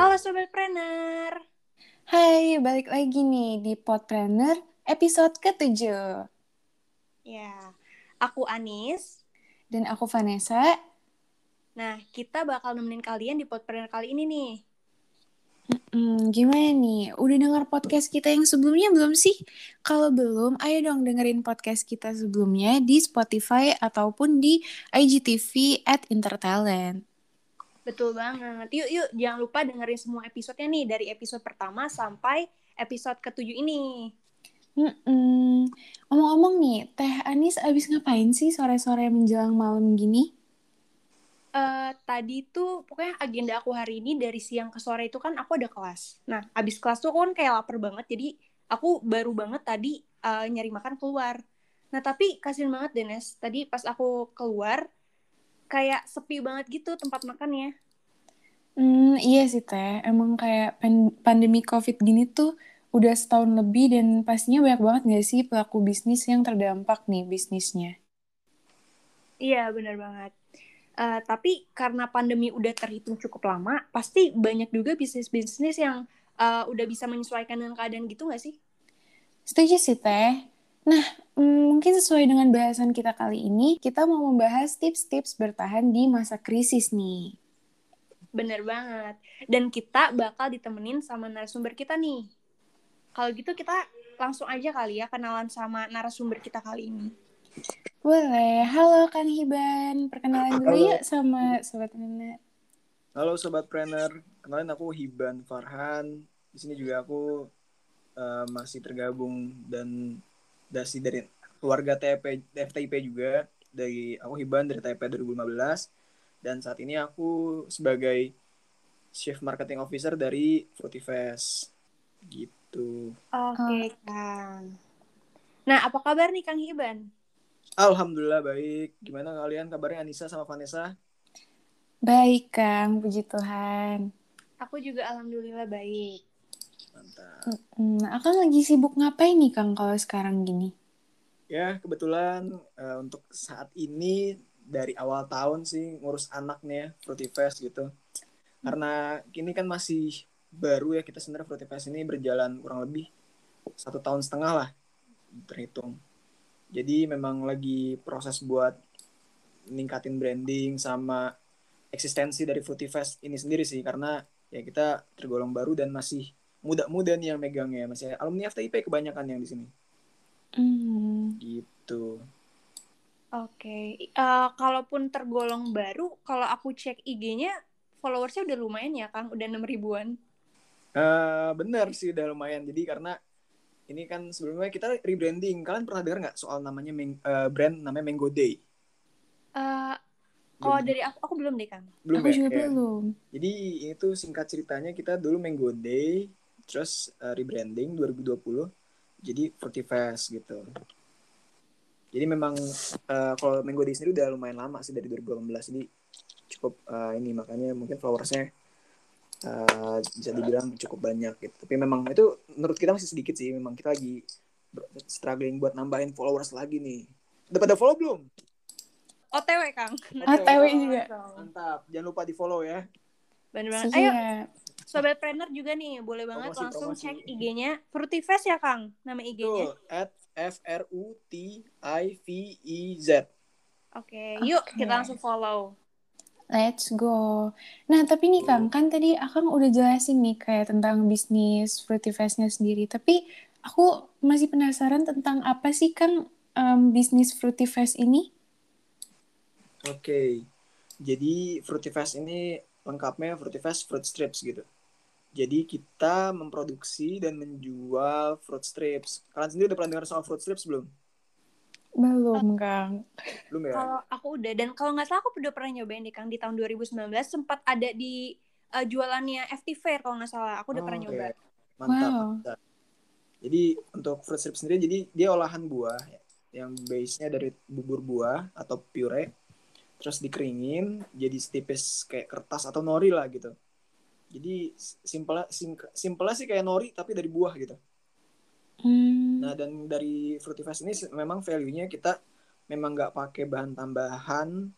Halo Sobat Trainer. Hai, balik lagi nih di Podpreneur episode ketujuh. Ya, aku Anis. Dan aku Vanessa. Nah, kita bakal nemenin kalian di Podpreneur kali ini nih. Hmm, gimana nih? Udah denger podcast kita yang sebelumnya belum sih? Kalau belum, ayo dong dengerin podcast kita sebelumnya di Spotify ataupun di IGTV at Intertalent. Betul banget. Yuk, yuk, jangan lupa dengerin semua episodenya nih dari episode pertama sampai episode ketujuh ini. Omong-omong nih, Teh Anis abis ngapain sih sore-sore menjelang malam gini? Uh, tadi tuh pokoknya agenda aku hari ini dari siang ke sore itu kan aku ada kelas. Nah, abis kelas tuh aku kan kayak lapar banget, jadi aku baru banget tadi uh, nyari makan keluar. Nah, tapi kasihan banget Dennis. Tadi pas aku keluar, kayak sepi banget gitu tempat makannya. Hmm, iya sih teh. Emang kayak pandemi COVID gini tuh udah setahun lebih dan pastinya banyak banget gak sih pelaku bisnis yang terdampak nih bisnisnya. Iya bener banget. Uh, tapi karena pandemi udah terhitung cukup lama, pasti banyak juga bisnis-bisnis yang uh, udah bisa menyesuaikan dengan keadaan gitu gak sih? Setuju sih teh. Nah, mm, mungkin sesuai dengan bahasan kita kali ini, kita mau membahas tips-tips bertahan di masa krisis nih. Bener banget. Dan kita bakal ditemenin sama narasumber kita nih. Kalau gitu kita langsung aja kali ya kenalan sama narasumber kita kali ini. Boleh. Halo Kang Hiban. Perkenalan dulu yuk sama Sobat Nenek. Halo Sobat Trainer. Kenalin aku Hiban Farhan. Di sini juga aku uh, masih tergabung dan dasi dari keluarga TP FTIP juga dari aku Hiban dari TP 2015 dan saat ini aku sebagai Chief Marketing Officer dari Fruitifest gitu. Oke okay, Kang. Nah apa kabar nih Kang Hiban? Alhamdulillah baik. Gimana kalian kabarnya Anissa sama Vanessa? Baik Kang, puji Tuhan. Aku juga alhamdulillah baik. Mantap. Akan lagi sibuk ngapain nih Kang kalau sekarang gini? Ya, kebetulan uh, untuk saat ini dari awal tahun sih ngurus anak nih ya, Fruity Fest gitu. Karena kini kan masih baru ya kita sebenarnya Fruity Fest ini berjalan kurang lebih satu tahun setengah lah terhitung. Jadi memang lagi proses buat ningkatin branding sama eksistensi dari Fruity Fest ini sendiri sih karena ya kita tergolong baru dan masih muda-muda nih yang megangnya masih alumni FTIP kebanyakan yang di sini mm. gitu oke okay. uh, eh, kalaupun tergolong baru kalau aku cek IG-nya followersnya udah lumayan ya kang udah enam ribuan uh, bener sih udah lumayan jadi karena ini kan sebelumnya kita rebranding kalian pernah dengar nggak soal namanya uh, brand namanya Mango Day uh, Oh dari aku aku belum deh kang. Belum aku ya? juga ya. belum. Jadi itu singkat ceritanya kita dulu Mango Day terus uh, rebranding 2020 jadi Fest gitu. Jadi memang uh, kalau Mango Day sendiri udah lumayan lama sih dari 2018 jadi cukup uh, ini makanya mungkin followersnya uh, bisa dibilang cukup banyak gitu. Tapi memang itu menurut kita masih sedikit sih. Memang kita lagi struggling buat nambahin followers lagi nih. Udah pada follow belum? OTW Kang. OTW juga. Mantap. Jangan lupa di follow ya. Bener banget. Ayo Sobat Trainer juga nih, boleh banget promosi, langsung promosi. cek IG-nya. Fruitifest ya, Kang? Nama IG-nya? At F R U T I V E Z. Oke, okay, yuk okay. kita langsung follow. Let's go. Nah, tapi nih Kang, kan tadi Akang udah jelasin nih kayak tentang bisnis Fruitifest-nya sendiri. Tapi aku masih penasaran tentang apa sih Kang um, bisnis Fruitifest ini? Oke, okay. jadi Fruitifest ini lengkapnya Fruitifest Fruit Strips gitu. Jadi kita memproduksi dan menjual fruit strips. Kalian sendiri udah pernah dengar soal fruit strips belum? Belum, Kang. Belum ya? Kalau aku udah dan kalau nggak salah aku udah pernah nyobain di Kang di tahun 2019 sempat ada di uh, jualannya FT Fair kalau nggak salah. Aku udah oh, pernah nyoba. Mantap, wow. mantap. Jadi untuk fruit strips sendiri jadi dia olahan buah yang base-nya dari bubur buah atau puree terus dikeringin jadi setipis kayak kertas atau nori lah gitu jadi simpelnya simpelnya sih kayak nori tapi dari buah gitu. Hmm. nah dan dari Fruitifast ini memang value nya kita memang nggak pakai bahan tambahan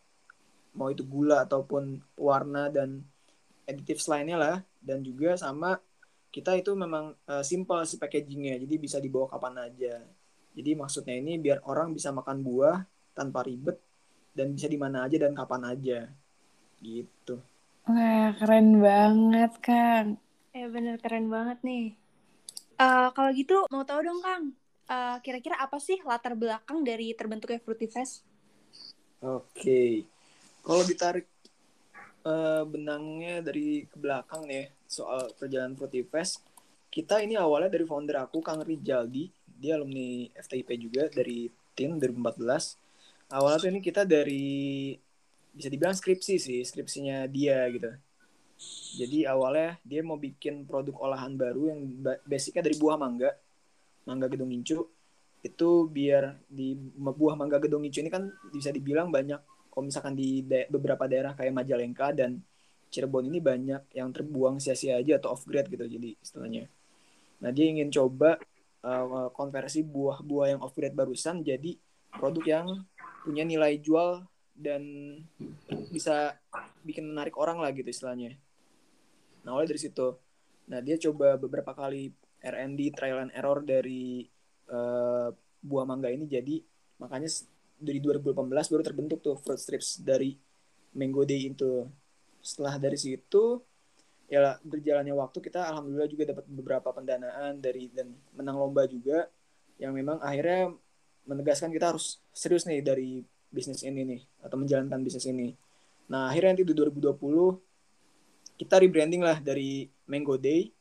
mau itu gula ataupun warna dan aditives lainnya lah. Dan juga sama kita itu memang uh, simple sih packagingnya. Jadi bisa dibawa kapan aja. Jadi maksudnya ini biar orang bisa makan buah tanpa ribet dan bisa di mana aja dan kapan aja. Gitu wah keren banget kang. Eh bener keren banget nih. Uh, kalau gitu mau tahu dong kang uh, kira-kira apa sih latar belakang dari terbentuknya Fruity Fest? Oke. Okay. kalau ditarik uh, benangnya dari ke belakang nih soal perjalanan Fruity Fest kita ini awalnya dari founder aku Kang Rijaldi dia alumni FTIP juga dari tim 2014 awalnya tuh ini kita dari bisa dibilang skripsi sih skripsinya dia gitu jadi awalnya dia mau bikin produk olahan baru yang basicnya dari buah mangga mangga gedung incu itu biar di buah mangga gedung incu ini kan bisa dibilang banyak kalau misalkan di da beberapa daerah kayak Majalengka dan Cirebon ini banyak yang terbuang sia-sia aja atau off grade gitu jadi istilahnya. Nah dia ingin coba uh, konversi buah-buah yang off grade barusan jadi produk yang punya nilai jual dan bisa bikin menarik orang lah gitu istilahnya. Nah oleh dari situ, nah dia coba beberapa kali R&D trial and error dari uh, buah mangga ini jadi makanya dari 2018 baru terbentuk tuh fruit strips dari Mango Day itu. Setelah dari situ ya berjalannya waktu kita alhamdulillah juga dapat beberapa pendanaan dari dan menang lomba juga yang memang akhirnya menegaskan kita harus serius nih dari bisnis ini nih atau menjalankan bisnis ini. Nah, akhirnya nanti di 2020 kita rebranding lah dari Mango Day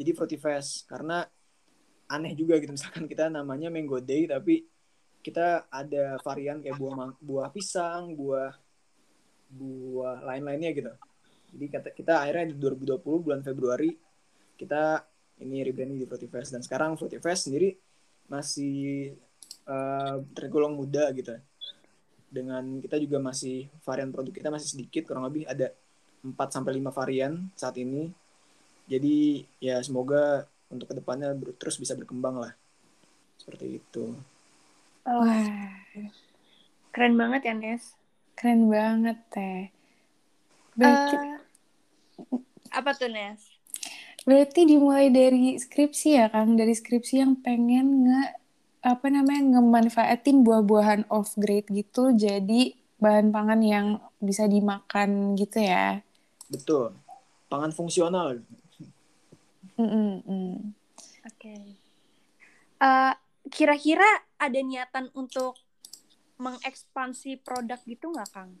jadi Fruity Fest karena aneh juga gitu misalkan kita namanya Mango Day tapi kita ada varian kayak buah buah pisang, buah buah lain-lainnya gitu. Jadi kita, kita akhirnya di 2020 bulan Februari kita ini rebranding di Fruity Fest dan sekarang Fruity Fest sendiri masih uh, tergolong muda gitu. Dengan kita juga masih varian produk kita masih sedikit kurang lebih ada 4 sampai 5 varian saat ini. Jadi ya semoga untuk ke depannya terus bisa berkembang lah. Seperti itu. Oh. Wah. Keren banget ya, Nes. Keren banget, Teh. Berarti... Uh, apa tuh, Nes? Berarti dimulai dari skripsi ya, Kang? Dari skripsi yang pengen nge apa namanya ngemanfaatin buah-buahan off grade gitu jadi bahan pangan yang bisa dimakan gitu ya. Betul. Pangan fungsional. Mm -mm. Oke. Okay. Uh, kira-kira ada niatan untuk mengekspansi produk gitu nggak Kang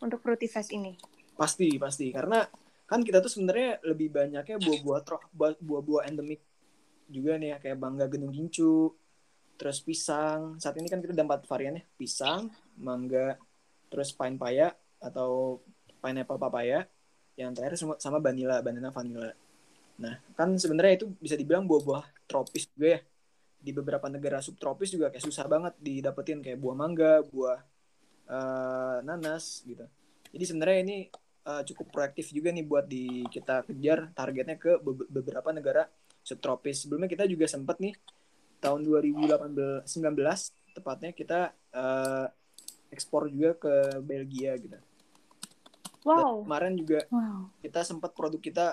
untuk Fruity Fest ini? Pasti pasti karena kan kita tuh sebenarnya lebih banyaknya buah-buah buah-buah endemik juga nih ya kayak bangga gendung gincu terus pisang. Saat ini kan kita ada empat variannya pisang mangga terus pine paya atau pineapple papaya. Yang terakhir sama vanilla banana vanilla. Nah kan sebenarnya itu bisa dibilang buah-buah tropis juga ya. Di beberapa negara subtropis juga kayak susah banget didapetin. Kayak buah mangga, buah uh, nanas gitu. Jadi sebenarnya ini uh, cukup proaktif juga nih buat di kita kejar targetnya ke be beberapa negara subtropis. Sebelumnya kita juga sempat nih tahun 2018 19 tepatnya kita uh, ekspor juga ke Belgia gitu. Wow. Dan kemarin juga wow. kita sempat produk kita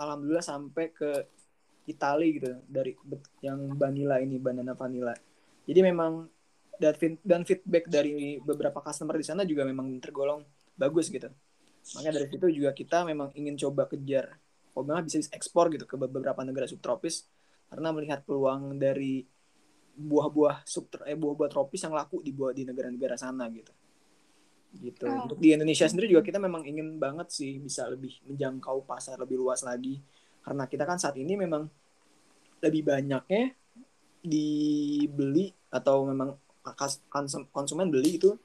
alhamdulillah sampai ke Itali gitu dari yang vanilla ini banana vanilla. Jadi memang dan, dan feedback dari beberapa customer di sana juga memang tergolong bagus gitu. Makanya dari situ juga kita memang ingin coba kejar kalau memang bisa ekspor gitu ke beberapa negara subtropis karena melihat peluang dari buah-buah sub eh buah-buah tropis yang laku dibuat di negara-negara sana gitu. Gitu. Oh. Untuk di Indonesia sendiri juga kita memang ingin banget sih bisa lebih menjangkau pasar lebih luas lagi karena kita kan saat ini memang lebih banyaknya dibeli atau memang konsumen beli itu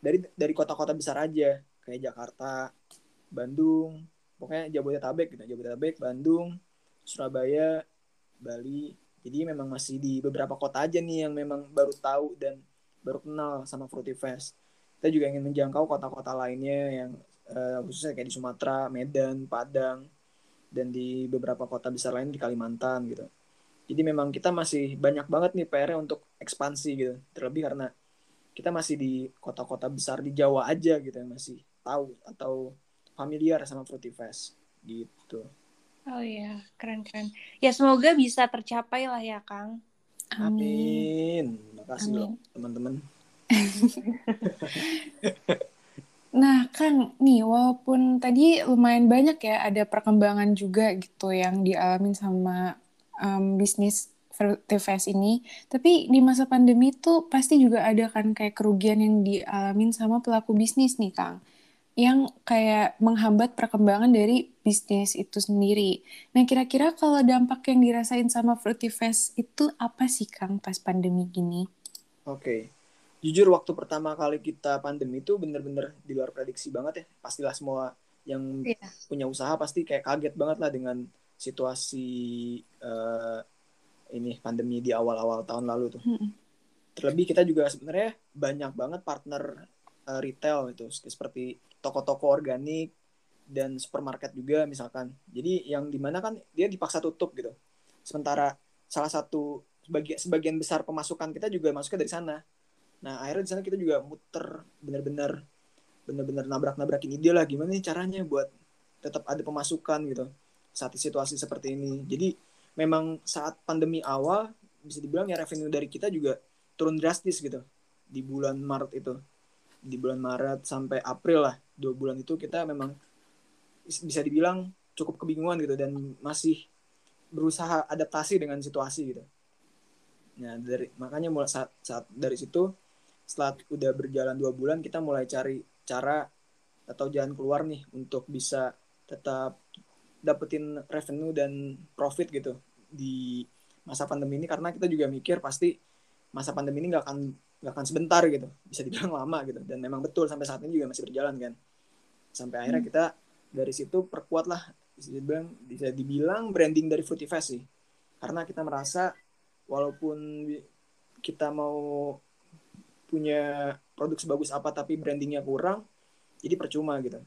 dari dari kota-kota besar aja kayak Jakarta, Bandung, pokoknya Jabodetabek gitu, Jabodetabek, Bandung, Surabaya, Bali. Jadi memang masih di beberapa kota aja nih yang memang baru tahu dan baru kenal sama Fruity Fest. Kita juga ingin menjangkau kota-kota lainnya yang uh, khususnya kayak di Sumatera, Medan, Padang, dan di beberapa kota besar lain di Kalimantan gitu. Jadi memang kita masih banyak banget nih PR untuk ekspansi gitu. Terlebih karena kita masih di kota-kota besar di Jawa aja gitu yang masih tahu atau familiar sama Fruity Fest gitu Oh iya, keren-keren. Ya semoga bisa tercapai lah ya, Kang. Amin. amin makasih Amin. loh teman-teman Nah, Kang, nih walaupun tadi lumayan banyak ya ada perkembangan juga gitu yang dialamin sama um, bisnis Fruitifast ini, tapi di masa pandemi tuh pasti juga ada kan kayak kerugian yang dialamin sama pelaku bisnis nih, Kang. Yang kayak menghambat perkembangan dari bisnis itu sendiri. Nah, kira-kira kalau dampak yang dirasain sama Fruitifast itu apa sih, Kang, pas pandemi gini? Oke. Jujur waktu pertama kali kita pandemi itu bener-bener di luar prediksi banget ya. Pastilah semua yang Iya. punya usaha pasti kayak kaget banget lah dengan situasi eh, ini pandemi di awal-awal tahun lalu tuh. Mm-mm. Terlebih kita juga sebenarnya banyak banget partner eh, retail itu seperti toko-toko organik dan supermarket juga misalkan. Jadi yang di mana kan dia dipaksa tutup gitu. Sementara salah satu sebagian sebagian besar pemasukan kita juga masuknya dari sana. Nah akhirnya di sana kita juga muter bener-bener bener-bener nabrak-nabrakin ide lah gimana nih caranya buat tetap ada pemasukan gitu saat situasi seperti ini. Jadi memang saat pandemi awal bisa dibilang ya revenue dari kita juga turun drastis gitu di bulan Maret itu. Di bulan Maret sampai April lah dua bulan itu kita memang bisa dibilang cukup kebingungan gitu dan masih berusaha adaptasi dengan situasi gitu. Nah dari makanya mulai saat saat dari situ setelah udah berjalan dua bulan kita mulai cari cara atau jalan keluar nih untuk bisa tetap dapetin revenue dan profit gitu di masa pandemi ini. Karena kita juga mikir pasti masa pandemi ini nggak akan nggak akan sebentar gitu. Bisa dibilang lama gitu. Dan memang betul sampai saat ini juga masih berjalan kan. Sampai akhirnya kita dari situ perkuat lah bisa dibilang bisa dibilang branding dari Fruitifast sih karena kita merasa walaupun kita mau punya produk sebagus apa tapi brandingnya kurang jadi percuma gitu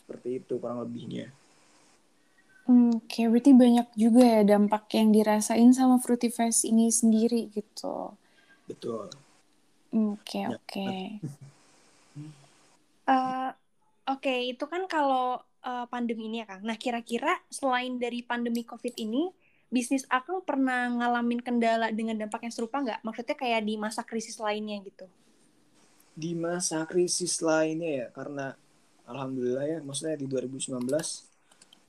seperti itu kurang lebihnya Hmm, Oke, berarti banyak juga ya dampak yang dirasain sama Fruitifast ini sendiri gitu. betul Oke, Ya. oke. Eh, Oke, itu kan kalau eh, pandemi ini ya, Kang. Nah, kira-kira selain dari pandemi COVID ini, bisnis Akang pernah ngalamin kendala dengan dampak yang serupa nggak? Maksudnya kayak di masa krisis lainnya gitu. di masa krisis lainnya ya karena alhamdulillah ya maksudnya di 2019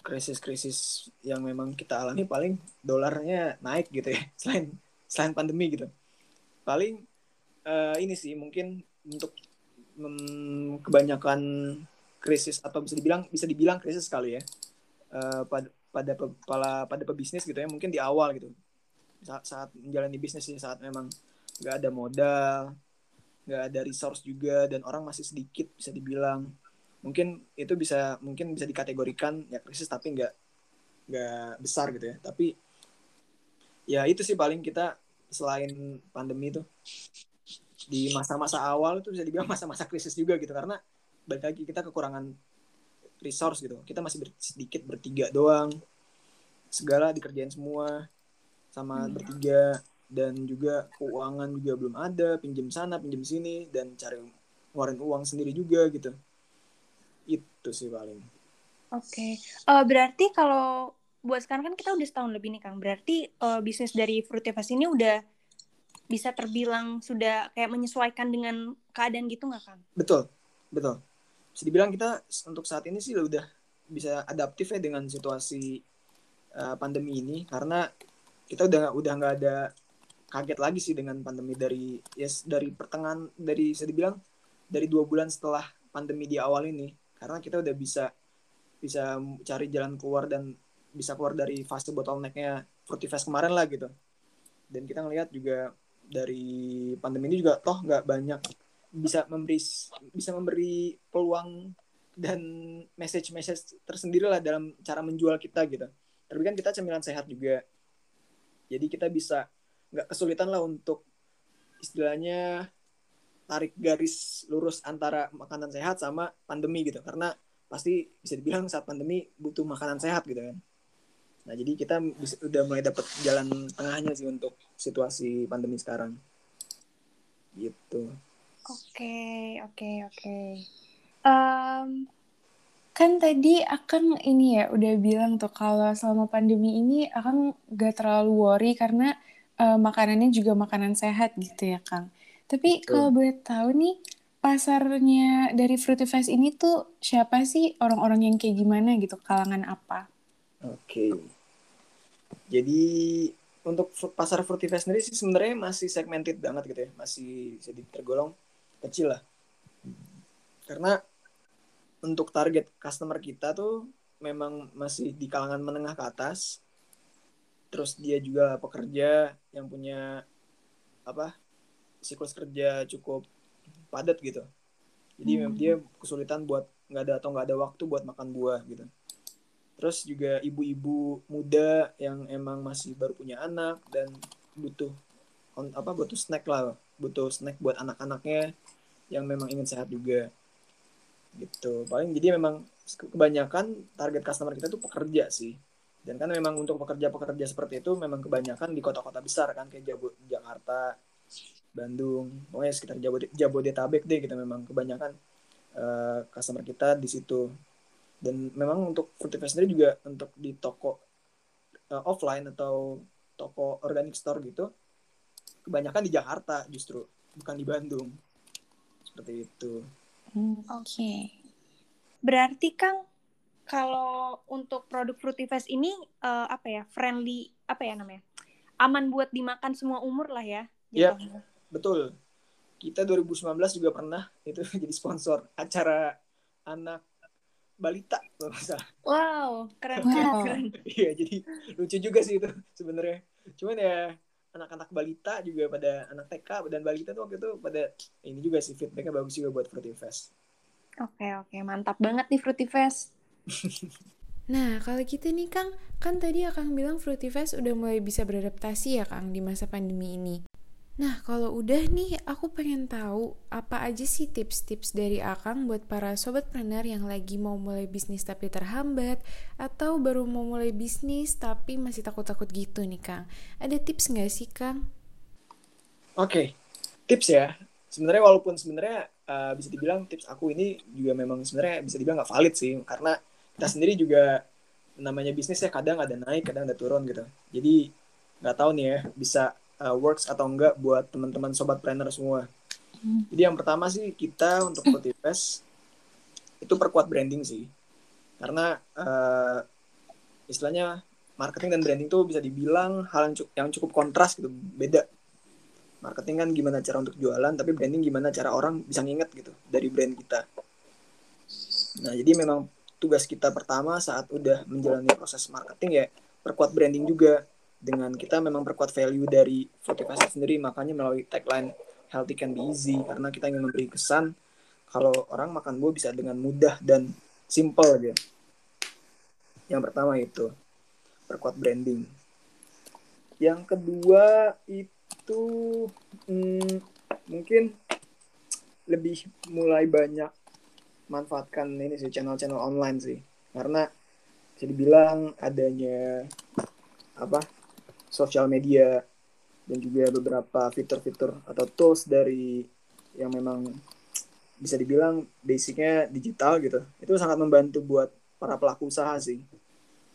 krisis-krisis yang memang kita alami paling dolarnya naik gitu ya selain selain pandemi gitu paling eh, ini sih mungkin untuk kebanyakan krisis atau bisa dibilang bisa dibilang krisis kali ya. Eh, pada pada pe- pada pebisnis gitu ya mungkin di awal gitu. Saat, saat menjalani bisnis saat memang nggak ada modal nggak ada resource juga dan orang masih sedikit bisa dibilang. Mungkin itu bisa mungkin bisa dikategorikan ya krisis tapi nggak nggak besar gitu ya. Tapi ya itu sih paling kita selain pandemi itu. Di masa-masa awal itu bisa dibilang masa-masa krisis juga gitu karena balik lagi kita kekurangan resource gitu kita masih ber- sedikit bertiga doang segala dikerjain semua sama Hmm. bertiga dan juga keuangan juga belum ada pinjam sana pinjam sini dan cari ngeluarin uang sendiri juga gitu itu sih paling Oke. Eh, berarti kalau buat sekarang kan kita udah setahun lebih nih, Kang. Berarti eh, bisnis dari Fruitifast ini udah bisa terbilang sudah kayak menyesuaikan dengan keadaan gitu nggak, Kang? betul betul bisa dibilang kita untuk saat ini sih udah bisa adaptif ya dengan situasi uh, pandemi ini. Karena kita udah udah nggak ada kaget lagi sih dengan pandemi dari yes dari pertengahan dari bisa dibilang dari dua bulan setelah pandemi di awal ini. Karena kita udah bisa bisa cari jalan keluar dan bisa keluar dari fase bottlenecknya Fruitifast kemarin lah gitu. Dan kita ngelihat juga dari pandemi ini juga toh nggak banyak bisa memberi bisa memberi peluang dan message-message tersendiri lah dalam cara menjual kita gitu. Tapi kan kita cemilan sehat juga. Jadi kita bisa nggak kesulitan lah untuk istilahnya tarik garis lurus antara makanan sehat sama pandemi gitu. Karena pasti bisa dibilang saat pandemi butuh makanan sehat gitu kan. Nah jadi kita bisa, udah mulai dapet jalan tengahnya sih untuk situasi pandemi sekarang. Gitu. Oke, oke, oke. Kan tadi akan ini ya udah bilang tuh kalau selama pandemi ini akan gak terlalu worry karena uh, makanannya juga makanan sehat gitu ya Kang. Tapi kalau boleh tahu nih pasarnya dari Fruitifest ini tuh siapa sih orang-orang yang kayak gimana gitu kalangan apa? Oke. Okay. Jadi untuk pasar Fruitifest sendiri sih sebenarnya masih segmented banget gitu ya, masih jadi tergolong kecil lah. Karena untuk target customer kita tuh memang masih di kalangan menengah ke atas. Terus dia juga pekerja yang punya apa siklus kerja cukup padat gitu. Jadi hmm. dia kesulitan buat nggak ada atau nggak ada waktu buat makan buah gitu. Terus juga ibu-ibu muda yang emang masih baru punya anak dan butuh apa butuh snack lah, butuh snack buat anak-anaknya yang memang ingin sehat juga. Gitu. Paling jadi memang kebanyakan target customer kita tuh pekerja sih. Dan kan memang untuk pekerja-pekerja seperti itu memang kebanyakan di kota-kota besar kan kayak Jabo, Jakarta Bandung pokoknya sekitar Jabod Jabodetabek deh gitu memang kebanyakan uh, customer kita di situ. Dan memang untuk Fruitify sendiri juga untuk di toko uh, offline atau toko organic store gitu kebanyakan di Jakarta justru bukan di Bandung seperti itu Oke. Okay. Berarti Kang kalau untuk produk Fruitifest ini uh, apa ya friendly apa ya namanya aman buat dimakan semua umur lah ya. Iya betul. Kita 2019 juga pernah itu jadi sponsor acara anak balita kalau salah. Wow keren wow. keren. Iya jadi lucu juga sih itu sebenarnya. Cuman ya anak-anak balita juga pada anak TK dan balita tuh waktu itu pada ini juga sih feedbacknya bagus juga buat Fruity Fest. Oke oke mantap banget nih Fruity Fest. nah kalau gitu nih Kang, kan tadi Kang bilang Fruity Fest udah mulai bisa beradaptasi ya Kang di masa pandemi ini. Nah, kalau udah nih, aku pengen tahu apa aja sih tips-tips dari Akang buat para sobat planner yang lagi mau mulai bisnis tapi terhambat atau baru mau mulai bisnis tapi masih takut-takut gitu nih, Kang. Ada tips nggak sih, Kang? Oke, okay. tips ya. Sebenarnya walaupun sebenarnya uh, bisa dibilang tips aku ini juga memang sebenarnya bisa dibilang nggak valid sih, karena kita sendiri juga namanya bisnis ya kadang ada naik, kadang ada turun gitu. Jadi nggak tahu nih ya bisa uh, works atau enggak buat teman-teman sobat planner semua. Hmm. Jadi yang pertama sih kita untuk Potifest itu perkuat branding sih. Karena uh, istilahnya marketing dan branding tuh bisa dibilang hal yang cukup, yang cukup kontras gitu, beda. Marketing kan gimana cara untuk jualan, tapi branding gimana cara orang bisa nginget gitu dari brand kita. Nah, jadi memang tugas kita pertama saat udah menjalani proses marketing ya perkuat branding juga dengan kita memang perkuat value dari Fortify sendiri makanya melalui tagline healthy can be easy karena kita ingin memberi kesan kalau orang makan buah bisa dengan mudah dan simple aja. Yang pertama itu perkuat branding. Yang kedua itu hmm, mungkin lebih mulai banyak manfaatkan ini sih channel-channel online sih. Karena bisa dibilang adanya apa sosial media dan juga beberapa fitur-fitur atau tools dari yang memang bisa dibilang basicnya digital gitu. Itu sangat membantu buat para pelaku usaha sih.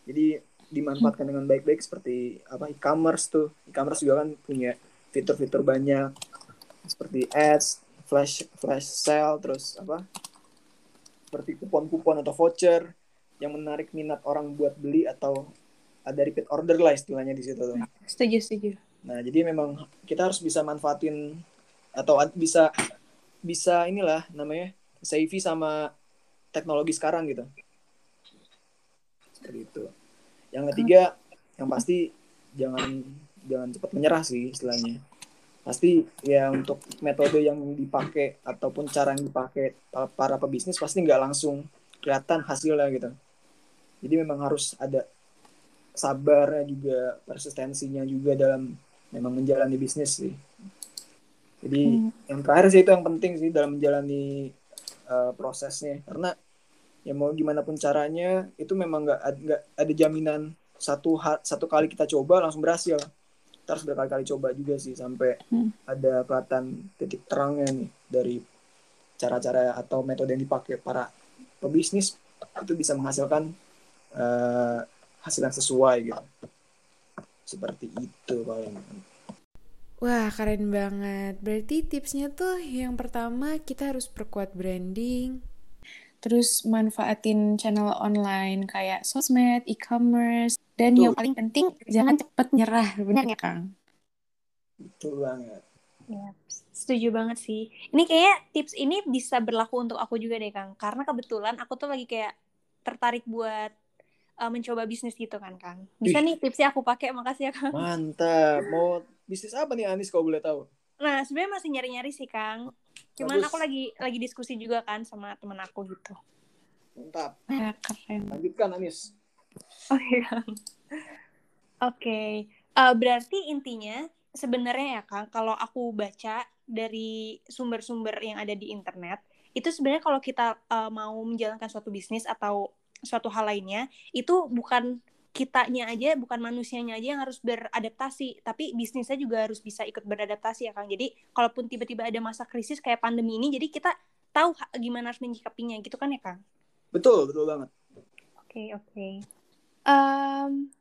Jadi dimanfaatkan dengan baik-baik seperti apa e-commerce tuh. E-commerce juga kan punya fitur-fitur banyak seperti ads flash flash sale terus apa seperti kupon-kupon atau voucher yang menarik minat orang buat beli atau ada repeat order lah istilahnya di situ tuh. Setuju, setuju. Nah, jadi memang kita harus bisa manfaatin atau bisa bisa inilah namanya savvy sama teknologi sekarang gitu. Seperti itu. Yang ketiga, yang pasti jangan jangan cepat menyerah sih istilahnya. Pasti ya untuk metode yang dipakai ataupun cara yang dipakai para pebisnis pasti nggak langsung kelihatan hasilnya gitu. Jadi memang harus ada sabarnya juga persistensinya juga dalam memang menjalani bisnis sih jadi hmm. yang terakhir sih itu yang penting sih dalam menjalani uh, prosesnya karena ya mau gimana pun caranya itu memang nggak nggak ada jaminan satu satu kali kita coba langsung berhasil harus berkali-kali coba juga sih sampai hmm. ada kelihatan titik terangnya nih dari cara-cara atau metode yang dipakai para pebisnis itu bisa menghasilkan uh, hasil yang sesuai gitu seperti itu paling Wah, keren banget. Berarti tipsnya tuh yang pertama kita harus perkuat branding. Terus manfaatin channel online kayak sosmed, e-commerce. Dan Betul. yang paling penting, jangan cepet nyerah. Benar ya, Kang? Betul banget. Ya, setuju banget sih. Ini kayak tips ini bisa berlaku untuk aku juga deh, Kang. Karena kebetulan aku tuh lagi kayak tertarik buat uh, mencoba bisnis gitu kan, Kang. Bisa Ih. nih tipsnya aku pakai, makasih ya, Kang. Mantap. Mau bisnis apa nih Anis kalau boleh tahu? Nah, sebenarnya masih nyari-nyari sih, Kang. Cuman Bagus. aku lagi lagi diskusi juga kan sama temen aku gitu. Mantap. Ya, keren. Lanjutkan Anis. Oke, okay, Kang. Oke. Okay. Uh, berarti intinya sebenarnya ya, Kang, kalau aku baca dari sumber-sumber yang ada di internet, itu sebenarnya kalau kita uh, mau menjalankan suatu bisnis atau suatu hal lainnya, itu bukan kitanya aja bukan manusianya aja yang harus beradaptasi tapi bisnisnya juga harus bisa ikut beradaptasi ya Kang. Jadi kalaupun tiba-tiba ada masa krisis kayak pandemi ini jadi kita tahu gimana harus menyikapinya gitu kan ya Kang? Betul betul banget. Oke okay, oke. Okay. um,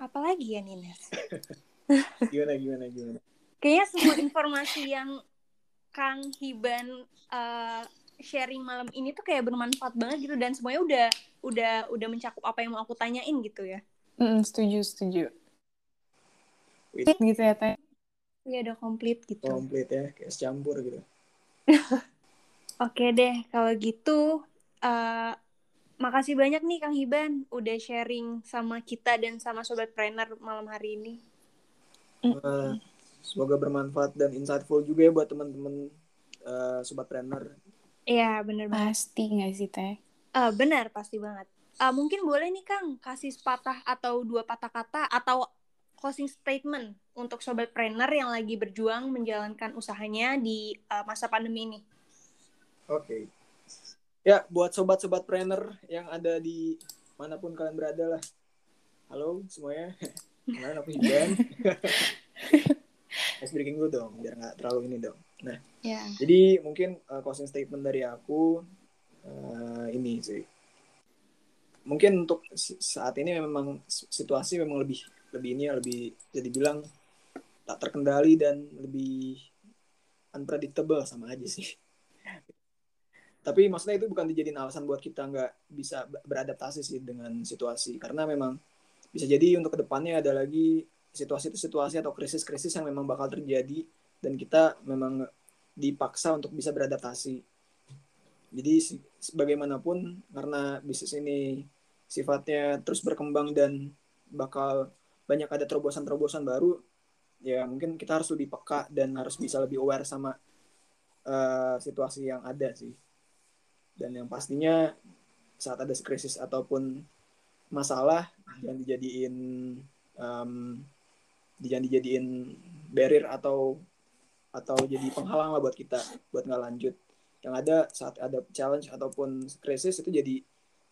apa lagi ya Nines? Gimana gimana gimana? Kayaknya semua informasi yang Kang Hiban uh, sharing malam ini tuh kayak bermanfaat banget gitu dan semuanya udah udah udah mencakup apa yang mau aku tanyain gitu ya. Mm, setuju setuju. Wait. gitu ya teh. Iya udah komplit gitu. Komplit ya kayak campur gitu. Oke deh kalau gitu uh, makasih banyak nih Kang Hiban udah sharing sama kita dan sama sobat trainer malam hari ini. Uh, semoga bermanfaat dan insightful juga ya buat teman-teman uh, sobat trainer Iya, bener banget. Pasti nggak sih, Teh? Uh, benar, pasti banget. Uh, mungkin boleh nih, Kang, kasih sepatah atau dua patah kata atau closing statement untuk sobat trainer yang lagi berjuang menjalankan usahanya di uh, masa pandemi ini. Oke. Okay. Ya, buat sobat-sobat trainer yang ada di mana pun kalian berada lah. Halo semuanya. Kalian aku Hidan. Ice breaking dulu dong, biar nggak terlalu ini dong. Nah, yeah. jadi mungkin uh, closing statement dari aku uh, ini sih. Mungkin untuk saat ini memang situasi memang lebih lebih ini ya lebih jadi bilang tak terkendali dan lebih unpredictable sama aja sih. Tapi maksudnya itu bukan dijadiin alasan buat kita nggak bisa beradaptasi sih dengan situasi karena memang bisa jadi untuk ke depannya ada lagi situasi itu situasi atau krisis-krisis yang memang bakal terjadi dan kita memang dipaksa untuk bisa beradaptasi. Jadi sebagaimanapun karena bisnis ini sifatnya terus berkembang dan bakal banyak ada terobosan-terobosan baru, ya mungkin kita harus lebih peka dan harus bisa lebih aware sama uh, situasi yang ada sih. Dan yang pastinya saat ada krisis ataupun masalah yang dijadiin um, jangan dijadiin barrier atau atau jadi penghalang lah buat kita buat nggak lanjut yang ada saat ada challenge ataupun krisis itu jadi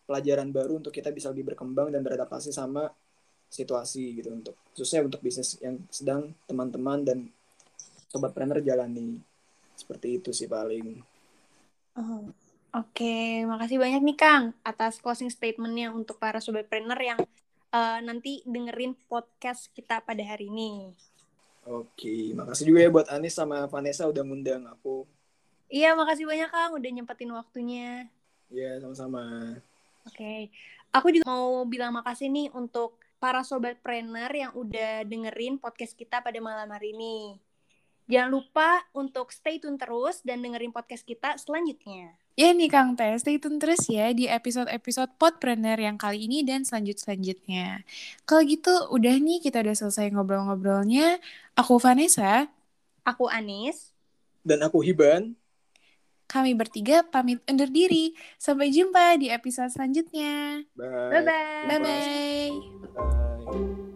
pelajaran baru untuk kita bisa lebih berkembang dan beradaptasi sama situasi gitu untuk khususnya untuk bisnis yang sedang teman-teman dan sobat trainer jalani seperti itu sih paling. Oh, Oke, okay. makasih banyak nih Kang atas closing statementnya untuk para sobat trainer yang uh, nanti dengerin podcast kita pada hari ini. Oke, makasih juga ya buat Anis sama Vanessa udah ngundang aku. Iya, makasih banyak Kang udah nyempetin waktunya. Iya, sama-sama. Oke. Aku juga mau bilang makasih nih untuk para sobat trainer yang udah dengerin podcast kita pada malam hari ini. Jangan lupa untuk stay tune terus dan dengerin podcast kita selanjutnya. Ya nih Kang Teh, stay tune terus ya di episode-episode Podpreneur yang kali ini dan selanjut-selanjutnya. Kalau gitu udah nih kita udah selesai ngobrol-ngobrolnya. Aku Vanessa. Aku Anis. Dan aku Hiban. Kami bertiga pamit undur diri. Sampai jumpa di episode selanjutnya. Bye. Bye-bye. Bye-bye. Bye.